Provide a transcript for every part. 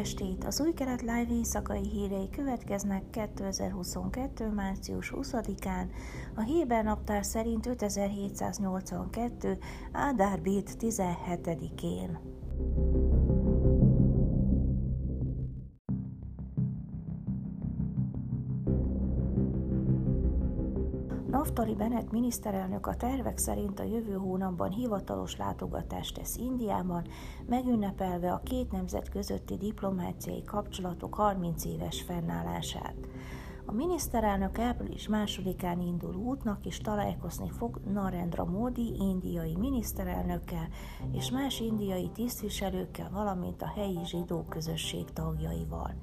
estét! Az új kelet live éjszakai hírei következnek 2022. március 20-án, a Héber naptár szerint 5782. Ádár Bét 17-én. Naftali Bennett miniszterelnök a tervek szerint a jövő hónapban hivatalos látogatást tesz Indiában, megünnepelve a két nemzet közötti diplomáciai kapcsolatok 30 éves fennállását. A miniszterelnök április másodikán indul útnak, és találkozni fog Narendra Modi indiai miniszterelnökkel és más indiai tisztviselőkkel, valamint a helyi zsidó közösség tagjaival.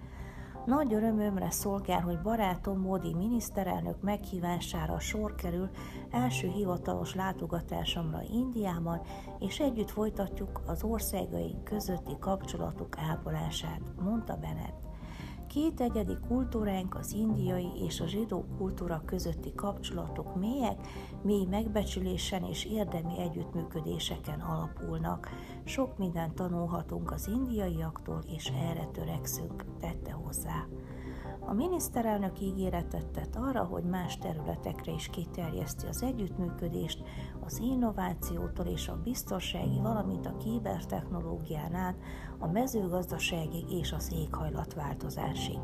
Nagy örömömre szolgál, hogy barátom Módi miniszterelnök meghívására sor kerül első hivatalos látogatásomra Indiában, és együtt folytatjuk az országaink közötti kapcsolatok ápolását, mondta Bennett. Két egyedi kultúránk az indiai és a zsidó kultúra közötti kapcsolatok mélyek, mély megbecsülésen és érdemi együttműködéseken alapulnak. Sok mindent tanulhatunk az indiaiaktól, és erre törekszünk, tette hozzá. A miniszterelnök ígéretet tett arra, hogy más területekre is kiterjeszti az együttműködést, az innovációtól és a biztonsági, valamint a kibertechnológián át a mezőgazdaságig és az éghajlatváltozásig.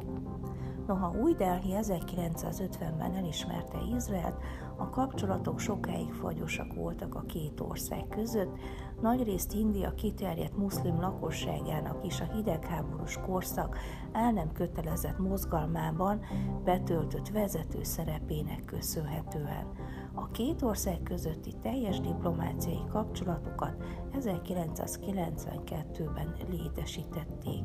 Noha új Delhi 1950-ben elismerte Izraelt, a kapcsolatok sokáig fagyosak voltak a két ország között, nagyrészt India kiterjedt muszlim lakosságának is a hidegháborús korszak el nem kötelezett mozgalmában betöltött vezető szerepének köszönhetően. A két ország közötti teljes diplomáciai kapcsolatokat 1992-ben létesítették.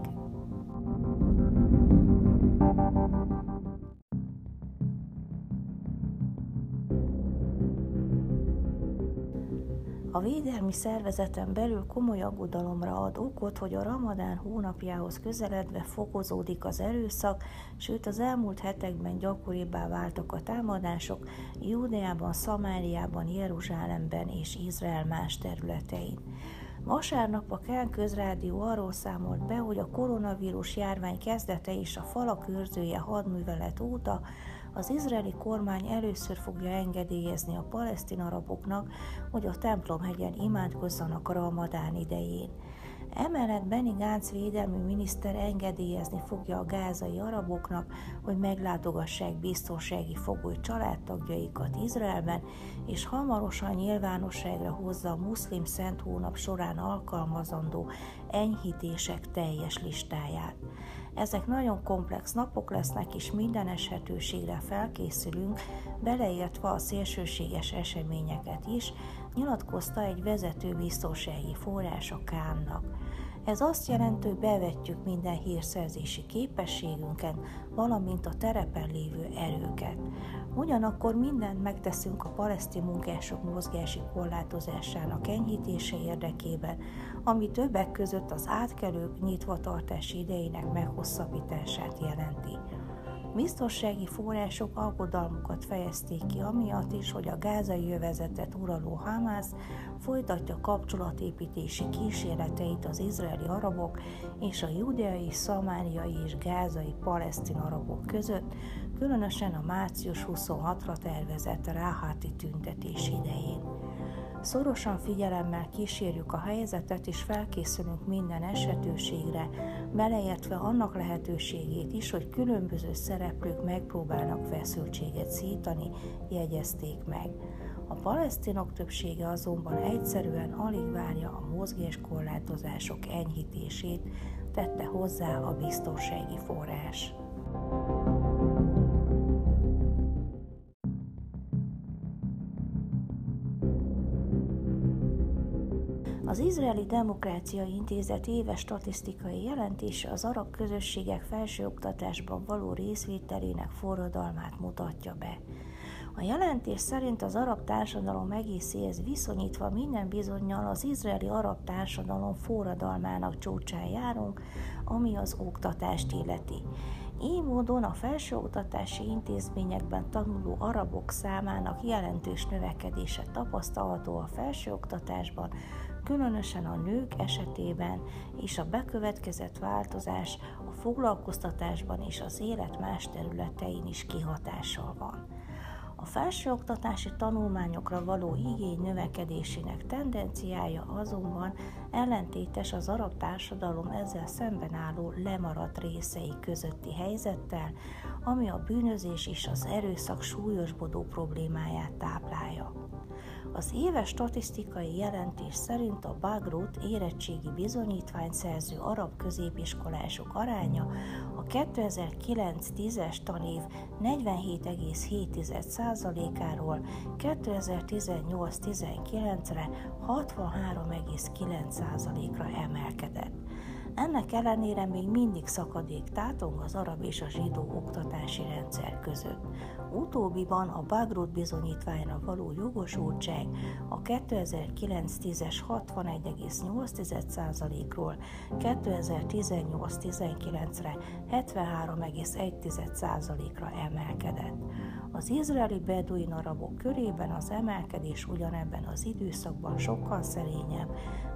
A védelmi szervezeten belül komoly aggodalomra ad okot, hogy a ramadán hónapjához közeledve fokozódik az erőszak, sőt az elmúlt hetekben gyakoribbá váltak a támadások Júdeában, Szamáriában, Jeruzsálemben és Izrael más területein. Vasárnap a Kán közrádió arról számolt be, hogy a koronavírus járvány kezdete és a falak őrzője hadművelet óta az izraeli kormány először fogja engedélyezni a palesztin araboknak, hogy a templomhegyen imádkozzanak a ramadán idején. Emellett Benny Gantz védelmi miniszter engedélyezni fogja a gázai araboknak, hogy meglátogassák biztonsági fogoly családtagjaikat Izraelben, és hamarosan nyilvánosságra hozza a muszlim szent hónap során alkalmazandó enyhítések teljes listáját. Ezek nagyon komplex napok lesznek, és minden eshetőségre felkészülünk, beleértve a szélsőséges eseményeket is, nyilatkozta egy vezető biztonsági forrás a Kánnak. Ez azt jelenti, hogy bevetjük minden hírszerzési képességünket, valamint a terepen lévő erőket. Ugyanakkor mindent megteszünk a palesztin munkások mozgási korlátozásának enyhítése érdekében, ami többek között az átkelők nyitvatartási idejének meghosszabbítását jelenti. Biztonsági források aggodalmukat fejezték ki amiatt is, hogy a gázai jövezetet uraló Hamász folytatja kapcsolatépítési kísérleteit az izraeli arabok és a judeai, szamáriai és gázai palesztin arabok között, különösen a március 26-ra tervezett ráháti tüntetés idején. Szorosan figyelemmel kísérjük a helyzetet, és felkészülünk minden esetőségre, beleértve annak lehetőségét is, hogy különböző szereplők megpróbálnak feszültséget szítani, jegyezték meg. A palesztinok többsége azonban egyszerűen alig várja a mozgáskorlátozások enyhítését, tette hozzá a biztonsági forrás. Az Izraeli Demokrácia Intézet éves statisztikai jelentése az arab közösségek felsőoktatásban való részvételének forradalmát mutatja be. A jelentés szerint az arab társadalom egészéhez viszonyítva minden bizonyal az izraeli arab társadalom forradalmának csúcsán járunk, ami az oktatást illeti. Így módon a felsőoktatási intézményekben tanuló arabok számának jelentős növekedése tapasztalható a felsőoktatásban, különösen a nők esetében és a bekövetkezett változás a foglalkoztatásban és az élet más területein is kihatással van. A felsőoktatási tanulmányokra való igény növekedésének tendenciája azonban ellentétes az arab társadalom ezzel szemben álló lemaradt részei közötti helyzettel, ami a bűnözés és az erőszak súlyosbodó problémáját táplálja. Az éves statisztikai jelentés szerint a Bagrut érettségi bizonyítvány szerző arab középiskolások aránya a 2009-10-es tanév 47,7%-áról 2018-19-re 63,9%-ra emelkedett. Ennek ellenére még mindig szakadék tátong az arab és a zsidó oktatási rendszer között. Utóbbiban a Bagrut bizonyítványra való jogosultság a 2009-10-es 61,8%-ról 2018-19-re 73,1%-ra emelkedett. Az izraeli beduin arabok körében az emelkedés ugyanebben az időszakban sokkal szerényebb,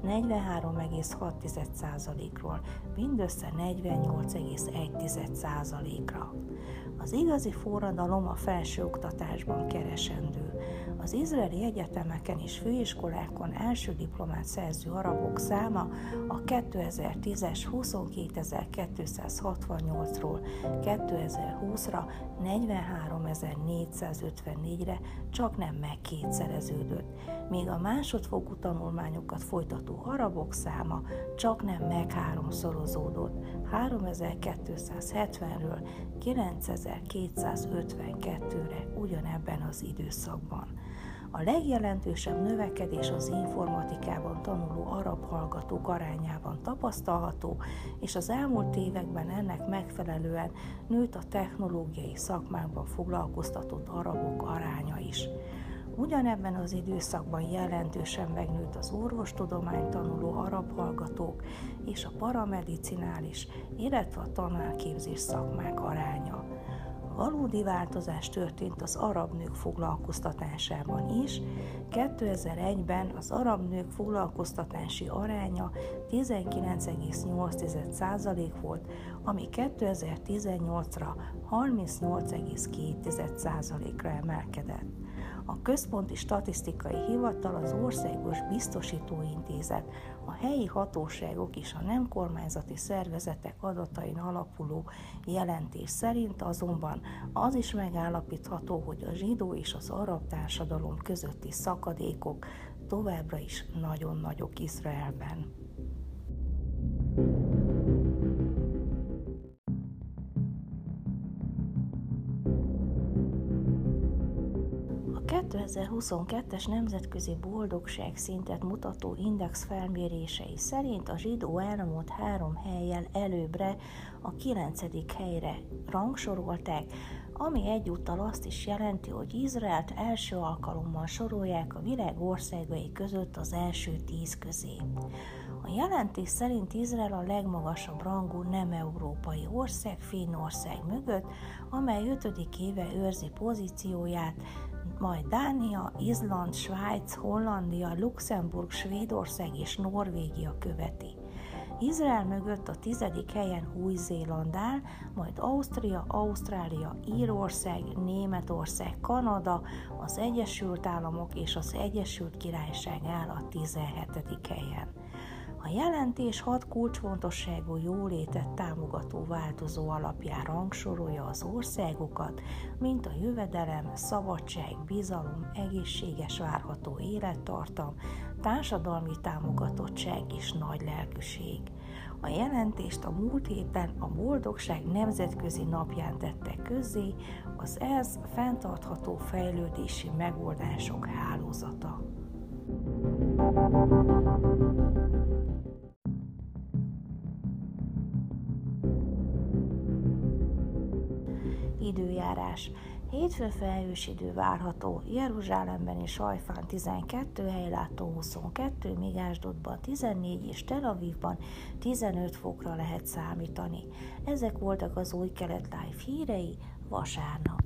43,6%-ról mindössze 48,1%-ra. Az igazi forradalom a felsőoktatásban keresendő. Az izraeli egyetemeken és főiskolákon első diplomát szerző arabok száma a 2010-es 22.268-ról 2020-ra 43.454-re csak nem megkétszereződött, míg a másodfokú tanulmányokat folytató arabok száma csak nem megháromszorozódott 3270-ről 9252-re ugyanebben az időszakban. A legjelentősebb növekedés az informatikában tanuló arab hallgatók arányában tapasztalható, és az elmúlt években ennek megfelelően nőtt a technológiai szakmákban foglalkoztatott arabok aránya is. Ugyanebben az időszakban jelentősen megnőtt az orvostudomány tanuló arab hallgatók és a paramedicinális, illetve a tanárképzés szakmák aránya. Valódi változás történt az arab nők foglalkoztatásában is. 2001-ben az arab nők foglalkoztatási aránya 19,8% volt, ami 2018-ra 38,2%-ra emelkedett. A Központi Statisztikai Hivatal, az Országos Biztosítóintézet, a helyi hatóságok és a nem kormányzati szervezetek adatain alapuló jelentés szerint azonban az is megállapítható, hogy a zsidó és az arab társadalom közötti szakadékok továbbra is nagyon nagyok Izraelben. 2022-es nemzetközi boldogság szintet mutató index felmérései szerint a zsidó elmúlt három helyjel előbbre a kilencedik helyre rangsorolták, ami egyúttal azt is jelenti, hogy Izraelt első alkalommal sorolják a világ országai között az első tíz közé. A jelentés szerint Izrael a legmagasabb rangú nem európai ország Finnország mögött, amely ötödik éve őrzi pozícióját, majd Dánia, Izland, Svájc, Hollandia, Luxemburg, Svédország és Norvégia követi. Izrael mögött a tizedik helyen Új-Zéland áll, majd Ausztria, Ausztrália, Írország, Németország, Kanada, az Egyesült Államok és az Egyesült Királyság áll a 17. helyen. A jelentés hat kulcsfontosságú jólétet támogató változó alapján rangsorolja az országokat, mint a jövedelem, szabadság, bizalom, egészséges várható élettartam, társadalmi támogatottság és nagy lelkűség. A jelentést a múlt héten a Boldogság Nemzetközi Napján tette közzé az ez fenntartható fejlődési megoldások hálózata. Időjárás. Hétfő felhős idő várható, Jeruzsálemben és Sajfán 12, helylátó 22, míg Ásdodban 14 és Tel Avivban 15 fokra lehet számítani. Ezek voltak az új kelet live hírei vasárnap.